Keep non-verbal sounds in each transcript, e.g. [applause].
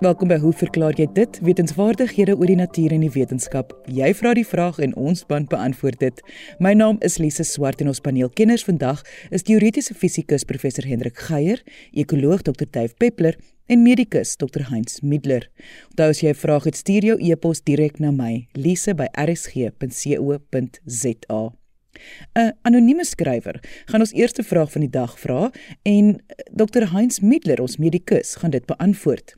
Welkom by Hoe verklaar jy dit? Wetenskapwaardighede oor die natuur en die wetenskap. Jy vra die vraag en ons span beantwoord dit. My naam is Lise Swart en ons paneelkenners vandag is teoretiese fisikus professor Hendrik Geier, ekoloog Dr. Dave Peppler en medikus Dr. Heinz Middler. Onthou as jy 'n vraag het, stuur jou e-pos direk na my, lise@rsg.co.za. 'n Anonieme skrywer gaan ons eerste vraag van die dag vra en Dr. Heinz Middler, ons medikus, gaan dit beantwoord.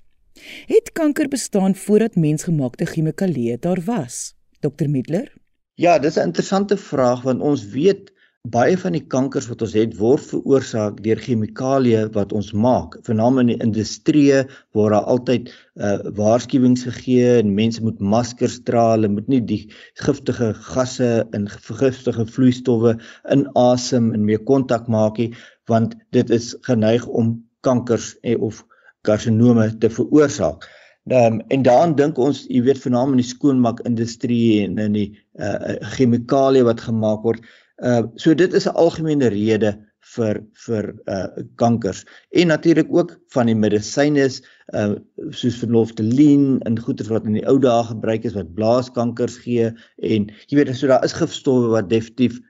Het kanker bestaan voordat mensgemaakte chemikalieë daar was? Dr Middler? Ja, dis 'n interessante vraag want ons weet baie van die kankers wat ons het word veroorsaak deur chemikalieë wat ons maak, veral in die industrie waar daar altyd uh waarskuwings gegee en mense moet maskers dra, hulle moet nie die giftige gasse en vergiftige vloeistowwe inasem en mee kontak maak nie, want dit is geneig om kankers en of karsinome te veroorsaak. Um, en daaraan dink ons, jy weet veral in die skoonmaakindustrie en in die uh chemikalieë wat gemaak word. Uh so dit is 'n algemene rede vir vir uh kankers. En natuurlik ook van die medisyne uh soos verloftelien en goeie wat in die ou dae gebruik is wat blaaskankers gee en jy weet so daar is gifstowwe wat definitief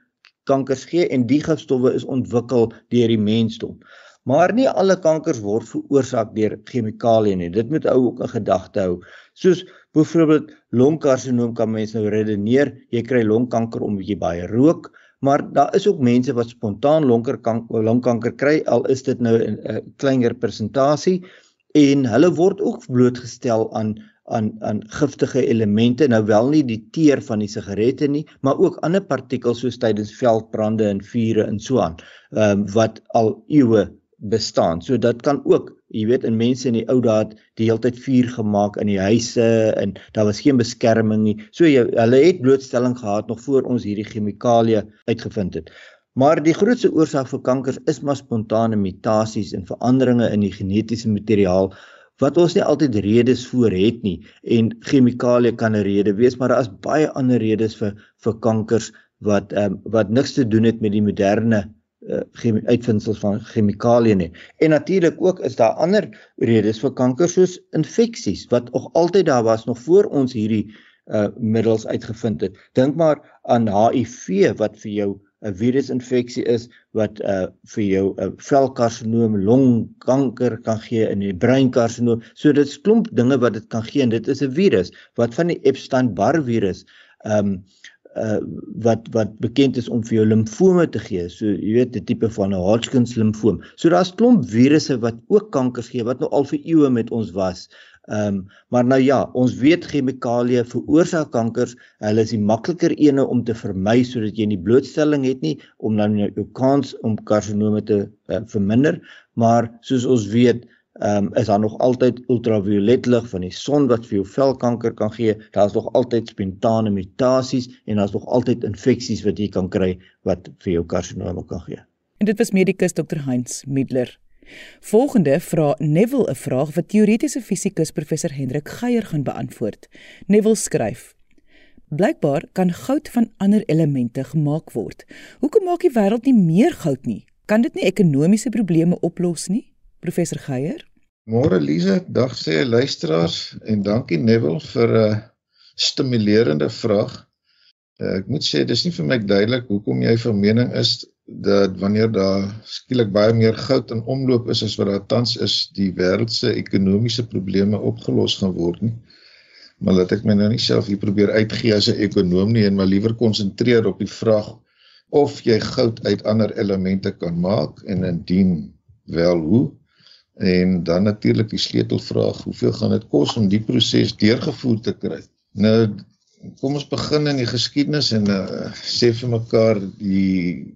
kankers gee en die gifstowwe is ontwikkel deur die mensdom. Maar nie alle kankers word veroorsaak deur chemikalieë nie. Dit moet ou ook in gedagte hou. Soos byvoorbeeld longkarsinoom kan mense nou redeneer, jy kry longkanker omdat jy baie rook, maar daar is ook mense wat spontaan longkanker longkanker kry al is dit nou 'n kleiner persentasie. En hulle word ook blootgestel aan aan aan giftige elemente. Nou wel nie die teer van die sigarette nie maar ook ander partikels soos tydens veldbrande en vure en so aan um, wat al eeue bestaan. So dit kan ook, jy weet, in mense in die ou dae die heeltyd vuur gemaak in die huise en daar was geen beskerming nie. So jy, hulle het blootstelling gehad nog voor ons hierdie chemikalieë uitgevind het. Maar die grootste oorsaak vir kankers is maar spontane mutasies en veranderinge in die genetiese materiaal wat ons nie altyd redes voor het nie en chemikalieë kan 'n rede wees maar daar is baie ander redes vir vir kankers wat ehm um, wat niks te doen het met die moderne uitvindsels van chemikalieë nie. En natuurlik ook is daar ander redes vir kanker soos infeksies wat nog altyd daar was nog voor ons hierdie uh middels uitgevind het. Dink maar aan HIV wat vir jou 'n virusinfeksie is wat uh vir jou 'n uh, velkarsinoom, longkanker kan gee in die breinkarsinoom. So dit is klomp dinge wat dit kan gee en dit is 'n virus wat van die Epstein-Barr virus um uh wat wat bekend is om vir jou limfome te gee. So jy weet 'n tipe van 'n Hodgkin's limfoom. So daar's klomp virusse wat ook kankers gee wat nou al vir eeue met ons was. Ehm um, maar nou ja, ons weet chemikalieë veroorsaak kankers. Hulle is die makliker ene om te vermy sodat jy nie blootstelling het nie om dan jou kans om karsinome te uh, verminder. Maar soos ons weet, ehm um, is daar nog altyd ultraviolet lig van die son wat vir jou velkanker kan gee. Daar's nog altyd spontane mutasies en daar's nog altyd infeksies wat jy kan kry wat vir jou karsinome kan gee. En dit was medikus Dr Heinz Middler. Volgende vra Neville 'n vraag wat teoretiese fisikus professor Hendrik Geier gaan beantwoord. Neville skryf: Blykbaar kan goud van ander elemente gemaak word. Hoekom maak die wêreld nie meer goud nie? Kan dit nie ekonomiese probleme oplos nie? Professor Geier. Môre Lize, dag sê luisteraars en dankie Neville vir 'n uh, stimulerende vraag. Uh, ek moet sê dis nie vir my duidelik hoekom jy van mening is dat wanneer daar skielik baie meer goud in omloop is as wat daar tans is, die wêreld se ekonomiese probleme opgelos gaan word nie. Maar laat ek my nou nie self hier probeer uitgee as 'n ekonom nie en maar liewer konsentreer op die vraag of jy goud uit ander elemente kan maak en indien wel hoe En dan natuurlik die sleutelvraag, hoeveel gaan dit kos om die proses deurgevoer te kry? Nou kom ons begin in die geskiedenis en uh, sê vir mekaar die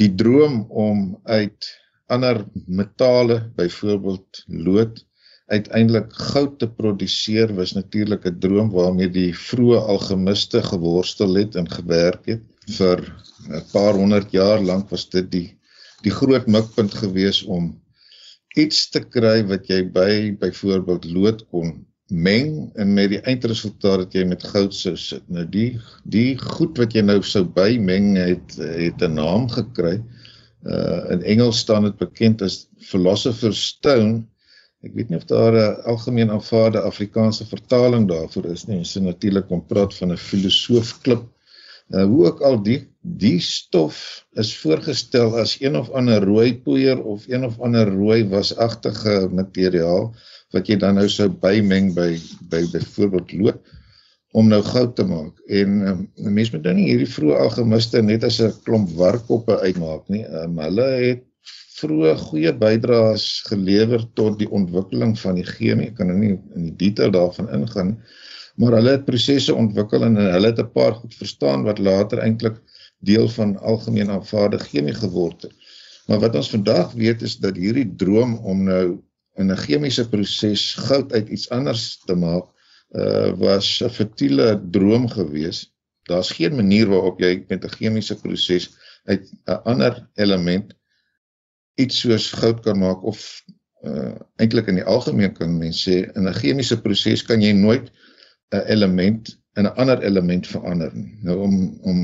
die droom om uit ander metale, byvoorbeeld lood, uiteindelik goud te produseer was natuurlik 'n droom waarmee die vroeë algemiste geworstel het en gewerk het vir 'n paar honderd jaar lank was dit die die groot mikpunt gewees om iets te kry wat jy by byvoorbeeld lood kon meng en met die eindresultaat dat jy met goud sou sit. Nou die die goed wat jy nou sou bymeng het het 'n naam gekry. Uh in Engels staan dit bekend as philosopher's stone Ek weet nie of daar 'n algemeen aanvaarde Afrikaanse vertaling daarvoor is nie. Ons so natuurlik kom praat van 'n filosoof klip. Uh, hoe ook al die die stof is voorgestel as een of ander rooi poeier of een of ander rooi wasagtige materiaal wat jy dan nou sou bymeng by by byvoorbeeld lood om nou goud te maak. En um, mense moet nou nie hierdie vroeë algemiste net as 'n klomp warkoppe uitmaak nie. Um, hulle het vroeë goeie bydraes gelewer tot die ontwikkeling van die chemie. Ek kan nou nie in die detail daarvan ingaan maar hulle het prosesse ontwikkel en hulle het 'n paar goed verstaan wat later eintlik deel van algemeen aanvaarde chemie geword het. Maar wat ons vandag weet is dat hierdie droom om nou in 'n chemiese proses goud uit iets anders te maak uh was 'n futiele droom gewees. Daar's geen manier waarop jy met 'n chemiese proses uit 'n ander element iets soos goud kan maak of uh eintlik in die algemeen kan mens sê in 'n chemiese proses kan jy nooit 'n element in 'n ander element verander nie. Nou om om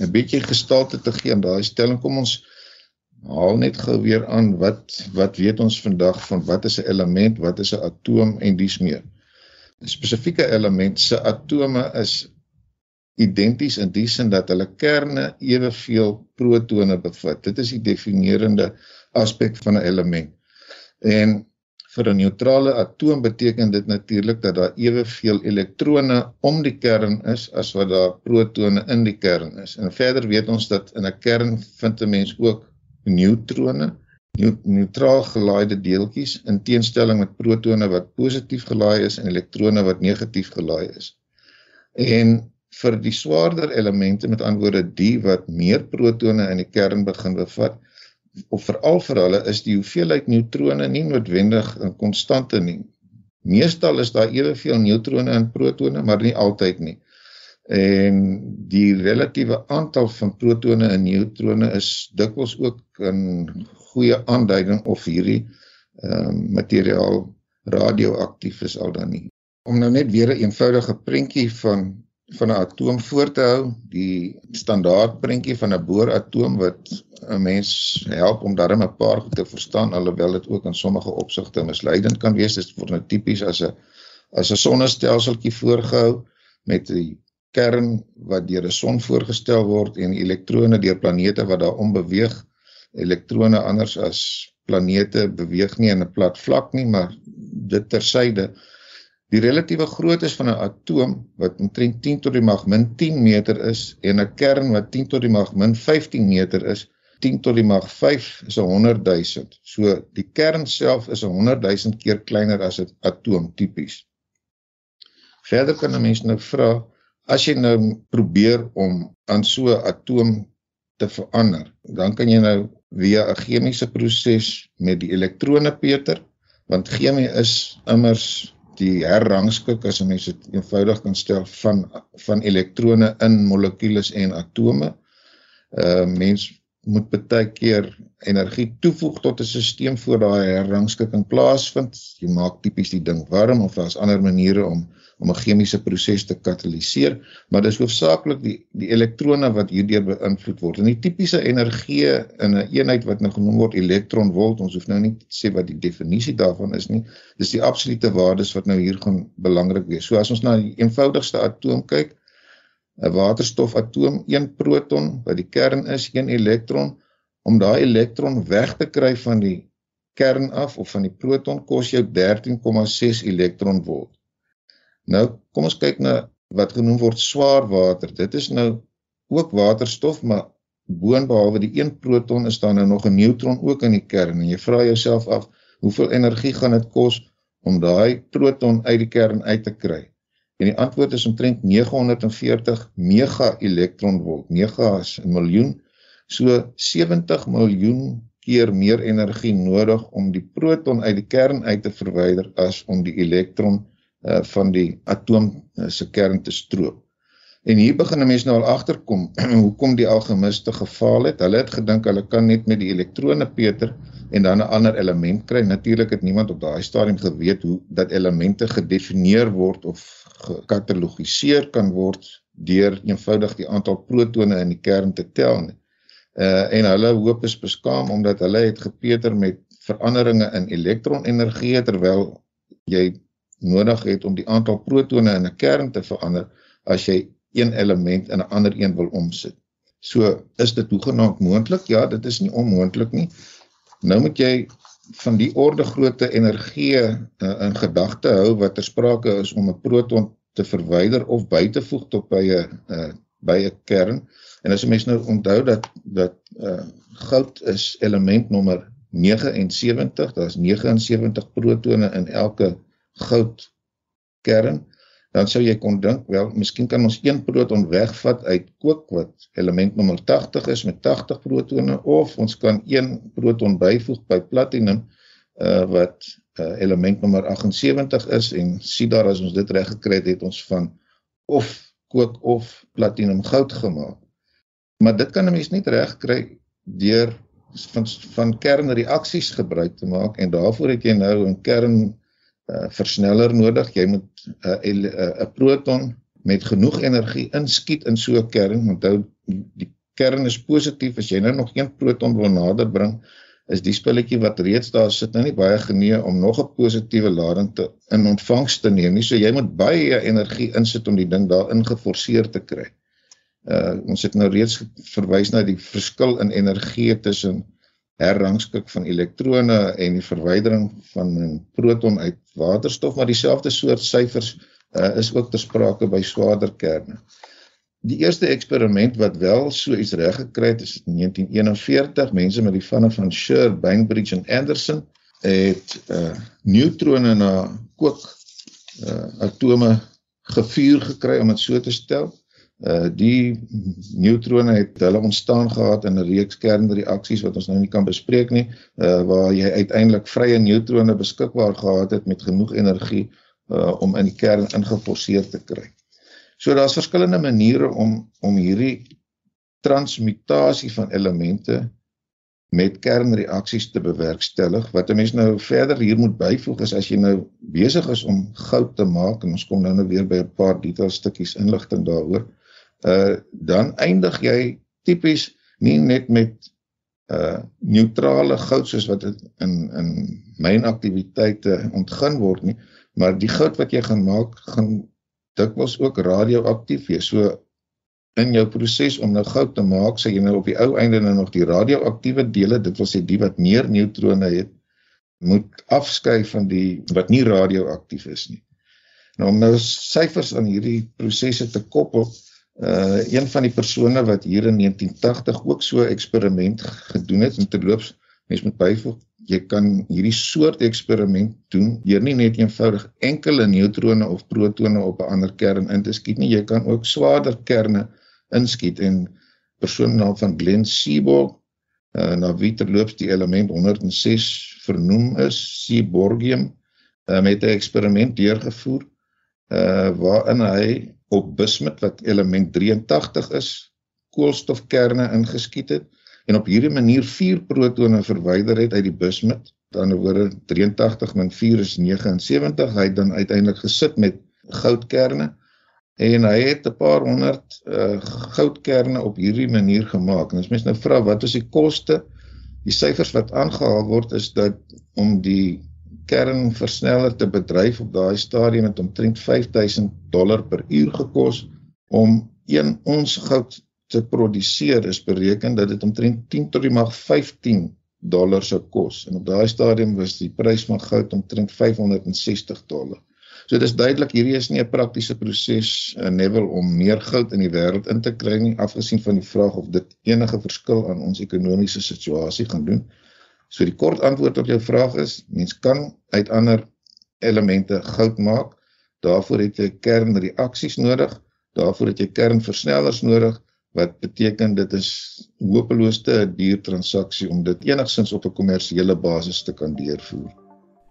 'n bietjie gestalte te gee aan daai stelling kom ons haal net gou weer aan wat wat weet ons vandag van wat is 'n element, wat is 'n atoom en dies meer. 'n spesifieke element se atome is identies in die sin dat hulle kerne eweveel protone bevat. Dit is die definierende aspek van 'n element. En vir 'n neutrale atoom beteken dit natuurlik dat daar eweveel elektrone om die kern is as wat daar protone in die kern is. En verder weet ons dat in 'n kern vind 'n mens ook neutrone neutraal gelaaide deeltjies in teenstelling met protone wat positief gelaai is en elektrone wat negatief gelaai is. En vir die swaarder elemente met antwoorde die wat meer protone in die kern begin bevat of veral vir hulle is die hoeveelheid neutrone nie noodwendig 'n konstante nie. Meestal is daar eweveel neutrone en protone, maar nie altyd nie. En die relatiewe aantal van protone en neutrone is dikwels ook 'n goeie aanduiding of hierdie ehm um, materiaal radioaktief is al dan nie. Om nou net weer 'n eenvoudige prentjie van van 'n atoom voor te hou, die standaard prentjie van 'n booratoom wat 'n mens help om darm 'n paar goed te verstaan alhoewel dit ook in sommige opsigte misleidend kan wees. Dit word nou tipies as 'n as 'n sonnestelseltjie voorgehou met die kern wat deur 'n son voorgestel word en elektrone deur planete wat daarom beweeg elektrone anders as planete beweeg nie in 'n plat vlak nie, maar dit tersyde. Die relatiewe grootte van 'n atoom wat omtrent 10 tot die mag min 10 meter is en 'n kern wat 10 tot die mag min 15 meter is, 10 tot die mag 5 is 'n 100 000. So die kern self is 'n 100 000 keer kleiner as 'n atoom tipies. Verder kan 'n mens nou vra as jy nou probeer om aan so 'n atoom te verander, dan kan jy nou via 'n chemiese proses met die elektrone Peter, want chemie is immers die herrangskik as mense dit eenvoudig kan stel van van elektrone in molekules en atome. Ehm uh, mens moet baie keer energie toevoeg tot 'n stelsel voor daai herrangskikking plaasvind. Jy maak tipies die ding warm of daar's ander maniere om om 'n chemiese proses te kataliseer, maar dis hoofsaaklik die die elektrone wat hierdeur beïnvloed word. En die tipiese energie in 'n een eenheid wat nou genoem word elektronvolt, ons hoef nou nie te sê wat die definisie daarvan is nie. Dis die absolute waardes wat nou hier gaan belangrik wees. So as ons na die eenvoudigste atoom kyk, 'n waterstofatoom, een proton wat die kern is, een elektron, om daai elektron weg te kry van die kern af of van die proton kos jou 13,6 elektronvolt. Nou, kom ons kyk na wat genoem word swaar water. Dit is nou ook waterstof, maar boonbehalwe die een proton is daar nou nog 'n neutron ook in die kern en jy vra jouself af, hoeveel energie gaan dit kos om daai proton uit die kern uit te kry? En die antwoord is omtrent 940 mega elektronvolt. Mega is 'n miljoen. So 70 miljoen keer meer energie nodig om die proton uit die kern uit te verwyder as om die elektron uh, van die atoom uh, se kern te stroop. En hier begin 'n mens nou al agterkom [clears throat] hoekom die algemiste gefaal het. Hulle het gedink hulle kan net met die elektrone Peter en dan 'n ander element kry. Natuurlik het niemand op daai stadium geweet hoe dat elemente gedefinieer word of gekatalogiseer kan word deur eenvoudig die aantal protone in die kern te tel nie. Uh en hulle hoop is beskaam omdat hulle het gepeter met veranderinge in elektronenergie terwyl jy nodig het om die aantal protone in 'n kern te verander as jy een element in 'n ander een wil omsit. So is dit hoegenaamd moontlik? Ja, dit is nie onmoontlik nie. Nou moet jy van die orde grootte energie uh, in gedagte hou wat ter sprake is om 'n proton te verwyder of by te voeg tot by 'n uh, by 'n kern. En as jy mens nou onthou dat dat uh, goud is element nommer 79, daar's 79 protone in elke goud kern dan sou jy kon dink wel miskien kan ons een proton wegvat uit kook wat element nommer 80 is met 80 protone of ons kan een proton byvoeg by platinum uh, wat uh, element nommer 78 is en sien daar as ons dit reg gekry het het ons van of kook of platinum goud gemaak. Maar dit kan 'n mens net reg kry deur van van kernreaksies gebruik te maak en daarvoor het jy nou 'n kern uh, versneller nodig. Jy moet 'n uh, 'n uh, proton met genoeg energie inskiet in so 'n kern. Onthou die kern is positief as jy nou nog een proton wil nader bring is die spulletjie wat reeds daar sit nou nie baie genee om nog 'n positiewe lading te in ontvangs te neem nie. So jy moet baie energie insit om die ding daar ingeforseer te kry. Uh ons het nou reeds verwys na die verskil in energie tussen herrangskik van elektrone en die verwydering van 'n proton uit waterstof, maar dieselfde soort syfers uh, is ook ter sprake by swaarder kerne. Die eerste eksperiment wat wel so iets reg gekry het, is in 1941. Mense met die vanne van Sher, Bainbridge en Anderson het uh neutrone na kook uh atome gevuur gekry om dit so te stel. Uh die neutrone het hulle ontstaan gehad in 'n reeks kernreaksies wat ons nou nie kan bespreek nie, uh waar jy uiteindelik vrye neutrone beskikbaar gehad het met genoeg energie uh om in die kern ingeforseer te kry. So daar's verskillende maniere om om hierdie transmutasie van elemente met kernreaksies te bewerkstellig. Wat 'n mens nou verder hier moet byvoeg is as jy nou besig is om goud te maak en ons kom nou nou weer by 'n paar detail stukkies inligting daaroor uh dan eindig jy tipies nie net met uh neutrale goud soos wat in in myn aktiwiteite ontgin word nie maar die goud wat jy gaan maak gaan dikwels ook radioaktief wees. So in jou proses om nou goud te maak sê jy nou op die ou einde nou nog die radioaktiewe dele dit wil sê die wat meer neutrone het moet afskei van die wat nie radioaktief is nie. Nou om nou syfers aan hierdie prosesse te koppel uh een van die persone wat hier in 1980 ook so 'n eksperiment gedoen het en terloops mens moet byvoeg jy kan hierdie soort eksperiment doen deur nie net eenvoudig enkele neutrone of protone op 'n ander kern in te skiet nie jy kan ook swaarder kerne inskiet en persoon naam van Glenn Seaborg uh na wie terloops die element 106 vernoem is Seaborgium uh, met 'n eksperiment deurgevoer uh waarin hy op bismut wat element 83 is, koolstofkerne ingeskiet het en op hierdie manier vier protone verwyder het uit die bismut. Dan woorde 83 min 4 is 79. Hy het dan uiteindelik gesit met goudkerne en hy het 'n paar honderd uh, goudkerne op hierdie manier gemaak. En as mens nou vra wat is die koste? Die syfers wat aangehaal word is dat om die kernversneller te bedryf op daai stadium het omtrent 5000 dollar per uur gekos om een ons goud te produseer is bereken dat dit omtrent 10 tot die mag 15 dollar sou kos en op daai stadium was die prys van goud omtrent 560 dollar. So dit is duidelik hierdie is nie 'n praktiese proses uh, Neville om meer goud in die wêreld in te kry nie afgesien van die vraag of dit enige verskil aan ons ekonomiese situasie gaan doen. So die kort antwoord op jou vraag is mens kan uit ander elemente goud maak. Daarvoor het jy kernreaksies nodig. Daarvoor het jy kernversnellers nodig wat beteken dit is hopeloos te duur transaksie om dit enigsins op 'n kommersiële basis te kan deurvoer.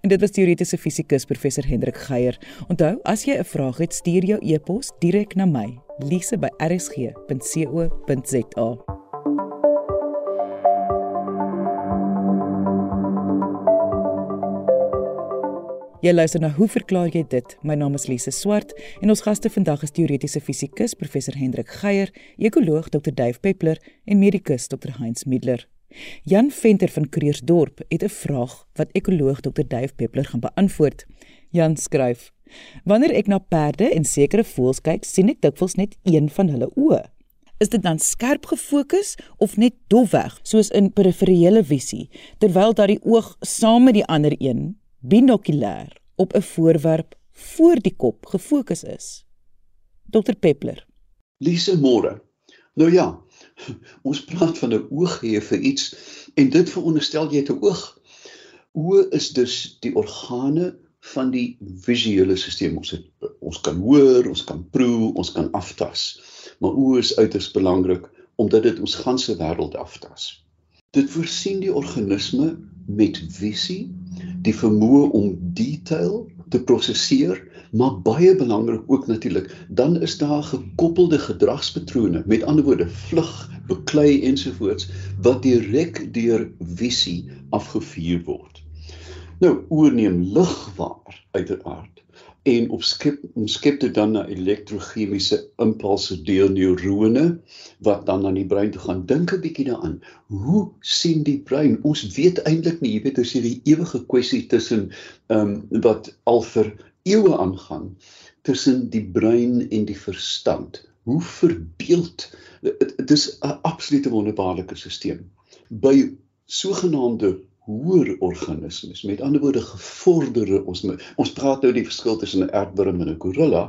En dit was teoretiese fisikus professor Hendrik Geier. Onthou, as jy 'n vraag het, stuur jou e-pos direk na my, lise@rsg.co.za. Jy luister na Hoe verklaar jy dit? My naam is Lise Swart en ons gaste vandag is teoretiese fisikus professor Hendrik Geier, ekoloog Dr. Duif Peppler en medikus Dr. Heinz Middler. Jan Venter van Kreersdorp het 'n vraag wat ekoloog Dr. Dave Peppler gaan beantwoord. Jan skryf: Wanneer ek na perde en sekere voëls kyk, sien ek dikwels net een van hulle oë. Is dit dan skerp gefokus of net dofweg, soos in periferiële visie, terwyl daardie oog saam met die ander een binokulêr op 'n voorwerp voor die kop gefokus is? Dr. Peppler. Lise môre. Nou ja, ons praat van 'n oog hê vir iets en dit veronderstel jy 'n oog. Oë is dus die organe van die visuele stelsel. Ons het ons kan hoor, ons kan proe, ons kan aftas. Maar oë is uiters belangrik omdat dit ons ganse wêreld aftas. Dit voorsien die organisme met visie, die vermoë om detail te prosesseer maar baie belangrik ook natuurlik dan is daar gekoppelde gedragspatrone met ander woorde vlug beklei ensovoorts wat direk deur visie afgevuur word. Nou oorneem lig waar uiteraard en opskep omskep dit dan na elektrochemiese impulse deur neurone wat dan aan die brein toe gaan dink 'n bietjie daaraan hoe sien die brein ons weet eintlik nie jy weet as jy die ewige kwessie tussen ehm um, wat al vir eeue aangaan tussen die brein en die verstand. Hoe verbeeld dit is 'n absolute wonderbaarlike stelsel. By sogenaamde hoër organismes, met ander woorde gevorderde ons ons praat nou die verskil tussen 'n aardwurm en 'n gorilla,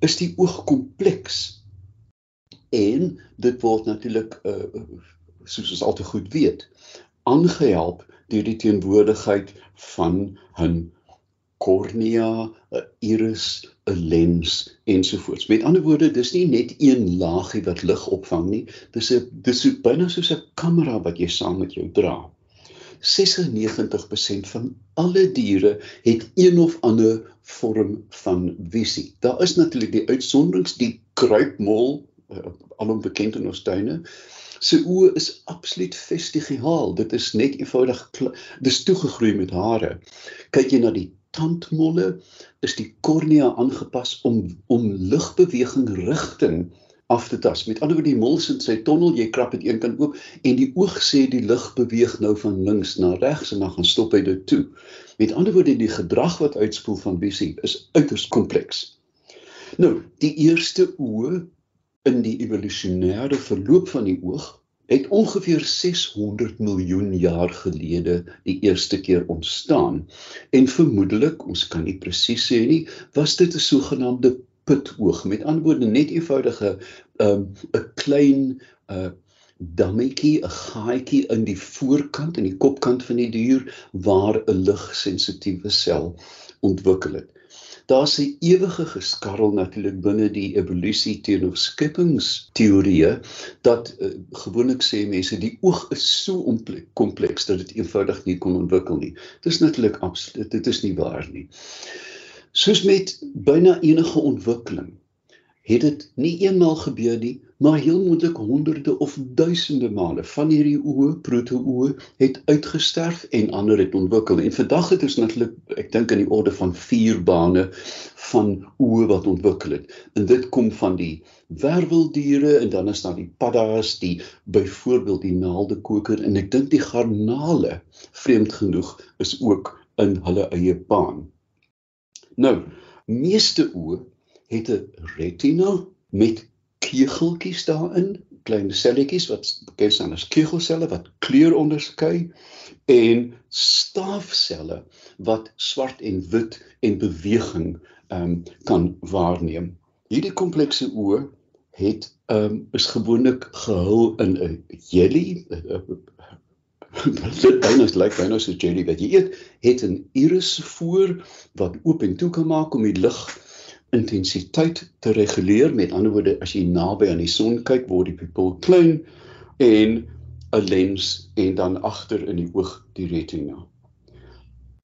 is die oog kompleks. En dit word natuurlik uh, soos ons altyd goed weet, aangehelp deur die teenwoordigheid van 'n kornea, 'n iris, 'n lens ensovoorts. Met ander woorde, dis nie net een laagie wat lig opvang nie. Dis 'n dis so byna soos 'n kamera wat jy saam met jou dra. 96% van alle diere het een of ander vorm van visie. Daar is natuurlik die uitsonderings, die kruipmol, uh, alom bekend in ons tuine. Sy oë is absoluut vestigiaal. Dit is net eenvoudig dis toegegroei met hare. Kyk jy na die tandmolle is die kornea aangepas om om ligbeweging rigting af te tas. Met ander woorde die mol sit sy tonnel, jy krap dit een kant oop en die oog sê die lig beweeg nou van links na regs en dan gaan stop hy dit toe. Met ander woorde die gedrag wat uitspoel van visie is uiters kompleks. Nou, die eerste oë in die evolusionêre verloop van die oog het ongeveer 600 miljoen jaar gelede die eerste keer ontstaan. En vermoedelik, ons kan nie presies sê nie, was dit 'n sogenaamde putoog. Met ander woorde net eenvoudige 'n um, 'n klein uh, dammetjie, 'n gaatjie in die voorkant en die kopkant van die dier waar 'n ligsensitiewe sel ontwikkel het daar's 'n ewige geskarrel natuurlik binne die evolusie teenoor skepingsteorieë dat uh, gewoonlik sê mense die oog is so kompleks dat dit eenvoudig nie kon ontwikkel nie. Dis natuurlik absoluut dit is nie waar nie. Soos met byna enige ontwikkeling het dit nie eenmaal gebeur nie, maar heel moontlik honderde of duisende male van hierdie oë, proteoë, het uitgesterf en ander het ontwikkel. En vandag het ons natuurlik, ek dink in die orde van 4 bane van oë wat ontwikkel het. En dit kom van die werweldiere en dan is daar die paddas, die byvoorbeeld die naaldekoker en ek dink die garnale, vreemd genoeg, is ook in hulle eie baan. Nou, meeste oë het 'n retina met kegeltjies daarin, klein selletjies wat bekend staan as kegelselle wat kleur onderskei en staafselle wat swart en wit en beweging ehm um, kan waarneem. Hierdie komplekse oë het ehm um, is gewoonlik gehul in 'n jelly [laughs] [laughs] dit is lyk byna soos jelly wat jy eet, het 'n iris voor wat oop en toe kan maak om die lig intensiteit te reguleer. Met ander woorde, as jy naby aan die son kyk, word die pupil klein en 'n lens en dan agter in die oog die retina.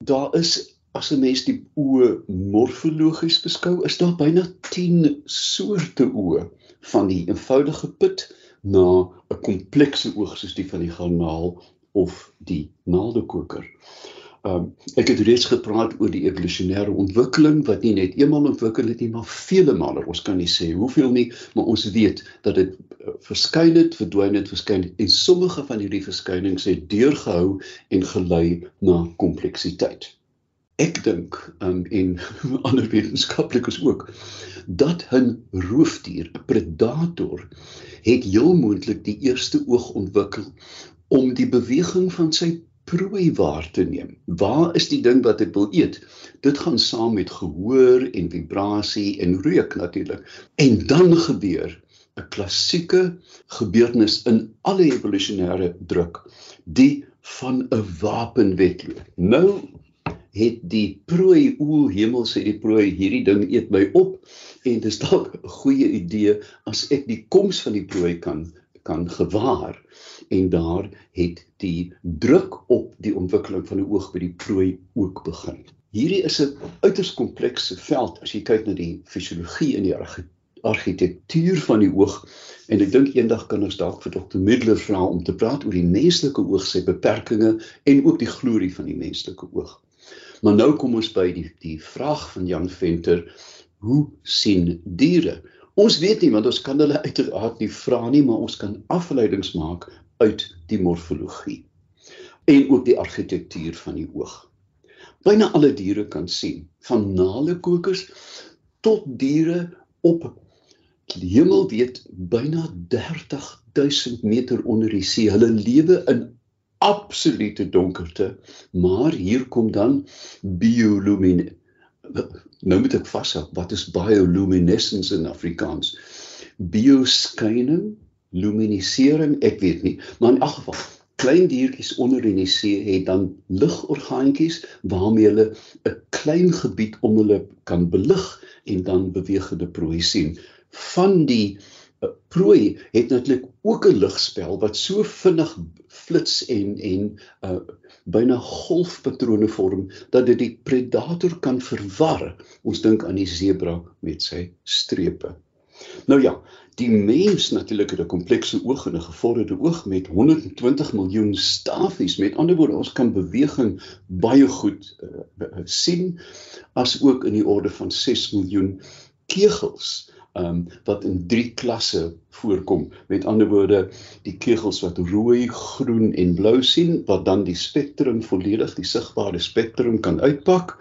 Daar is as 'n mens die oë morfologies beskou, is daar byna 10 soorte oë van die eenvoudige put na 'n komplekse oog soos die van die garnaal of die naaldekoker. Um, ek het reeds gepraat oor die evolusionêre ontwikkeling wat nie net eenmal ontwikkel het nie, maar vele male. Ons kan nie sê hoeveel nie, maar ons weet dat dit uh, verskyn het, verdwyn het, verskyn het en sommige van hierdie verskynings het deurgehou en gelei na kompleksiteit. Ek dink um, en [laughs] ander wetenskaplikes ook dat 'n roofdier, 'n predator, het heel moontlik die eerste oog ontwikkel om die beweging van sy prooi waar te neem. Waar is die ding wat ek wil eet? Dit gaan saam met gehoor en vibrasie en reuk natuurlik. En dan gebeur 'n klassieke gebeurtenis in alle evolusionêre druk, die van 'n wapenwedloop. Nou het die prooi o hemel sê die prooi hierdie ding eet my op en dis dalk 'n goeie idee as ek die koms van die prooi kan kan gewaar en daar het die druk op die ontwikkeling van 'n oog by die prooi ook begin. Hierdie is 'n uiters komplekse veld as jy kyk na die fisiologie en die argitektuur van die oog en ek dink eendag kan ons dalk vir Dr. Midler vra om te praat oor die menslike oog se beperkings en ook die glorie van die menslike oog. Maar nou kom ons by die die vraag van Jan Venter, hoe sien diere? Ons weet nie want ons kan hulle uiteraard nie vra nie, maar ons kan afleidings maak uit die morfologie en ook die argitektuur van die oog. Byna alle diere kan sien, van naalekokers tot diere op die hemel weet byna 30000 meter onder die see. Hulle lewe in absolute donkerte, maar hier kom dan biolumine nou moet ek vashou wat is bioluminescence in Afrikaans? Bioskyning luminisering ek weet nie. Maar in elk geval klein diertjies onder in die see het dan ligorgaantjies waarmee hulle 'n klein gebied om hulle kan belig en dan beweeg hulle prooi sien. Van die uh, prooi het natuurlik ook 'n ligspel wat so vinnig flits en en uh, byna golfpatrone vorm dat dit die predator kan verwar. Ons dink aan die sebra met sy strepe. Nou ja, die mens natuurlik het 'n komplekse oog en 'n gevorderde oog met 120 miljoen stafies. Met ander woorde, ons kan beweging baie goed uh, sien as ook in die orde van 6 miljoen kegels um, wat in drie klasse voorkom. Met ander woorde, die kegels wat rooi, groen en blou sien wat dan die spektrum volledig, die sigbare spektrum kan uitpak.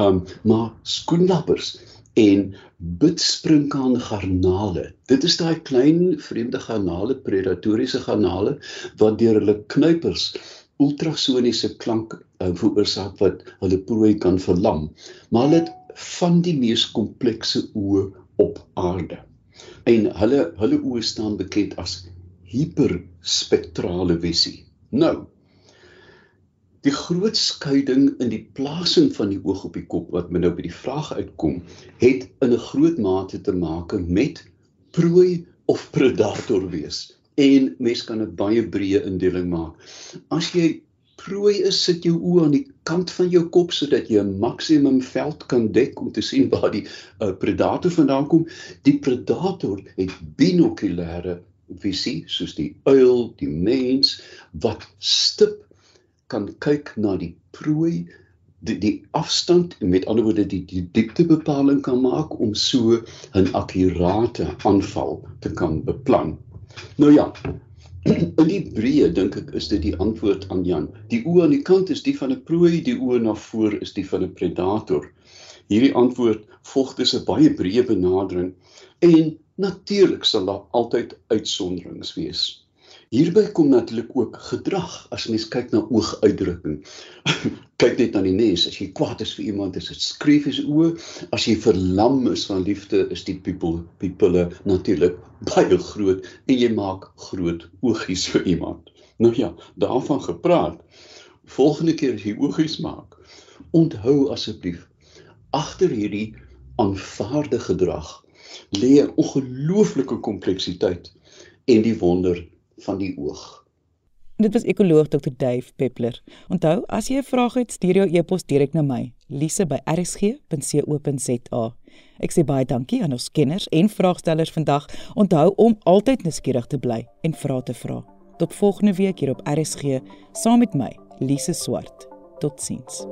Um maar skoenlappers en bidsprinkaan garnale. Dit is daai klein vreemde garnale, predatoriese garnale wat deur hulle knuipers ultrasoniese klank uh, veroorsaak wat hulle prooi kan verlam. Maar hulle het van die mees komplekse oë op aarde. En hulle hulle oë staan bekend as hiperspektrale visie. Nou Die groot skeiding in die plasing van die oog op die kop wat men nou by die vraag uitkom, het in 'n groot mate te maak met prooi of predator wees. En mens kan 'n baie breë indeling maak. As jy prooi is, sit jou oë aan die kant van jou kop sodat jy 'n maksimum veld kan dek om te [laughs] sien waar die uh, predator vandaan kom. Die predator het binokulêre visie soos die uil, die mens wat stip kan kyk na die prooi die die afstand en met ander woorde die die dieptebepaling kan maak om so 'n akkurate aanval te kan beplan. Nou ja, [clears throat] In die breë dink ek is dit die antwoord aan Jan. Die oë aan die kant is die van 'n prooi, die oë na voor is die van 'n predator. Hierdie antwoord volg dus 'n baie breë benadering en natuurlik sal daar altyd uitsonderings wees. Hierby kom natuurlik ook gedrag as mens kyk na ooguitdrukking. [laughs] kyk net aan die nes, as jy kwaad is vir iemand, is dit skreef is oë. As jy verlam is van liefde, is die pupil pupille natuurlik baie groot en jy maak groot oogies vir iemand. Nou ja, daarvan gepraat. Volgende keer as jy oogies maak, onthou asseblief agter hierdie aanvaarde gedrag lê 'n ongelooflike kompleksiteit en die wonder van die oog. Dit was ekoloog Dr Dave Peppler. Onthou, as jy 'n vraag het, stuur jou e-pos direk na my, lise@rsg.co.za. Ek sê baie dankie aan ons kenners en vraagstellers vandag. Onthou om altyd nuuskierig te bly en vra te vra. Tot volgende week hier op RSG saam met my, Lise Swart. Totsiens.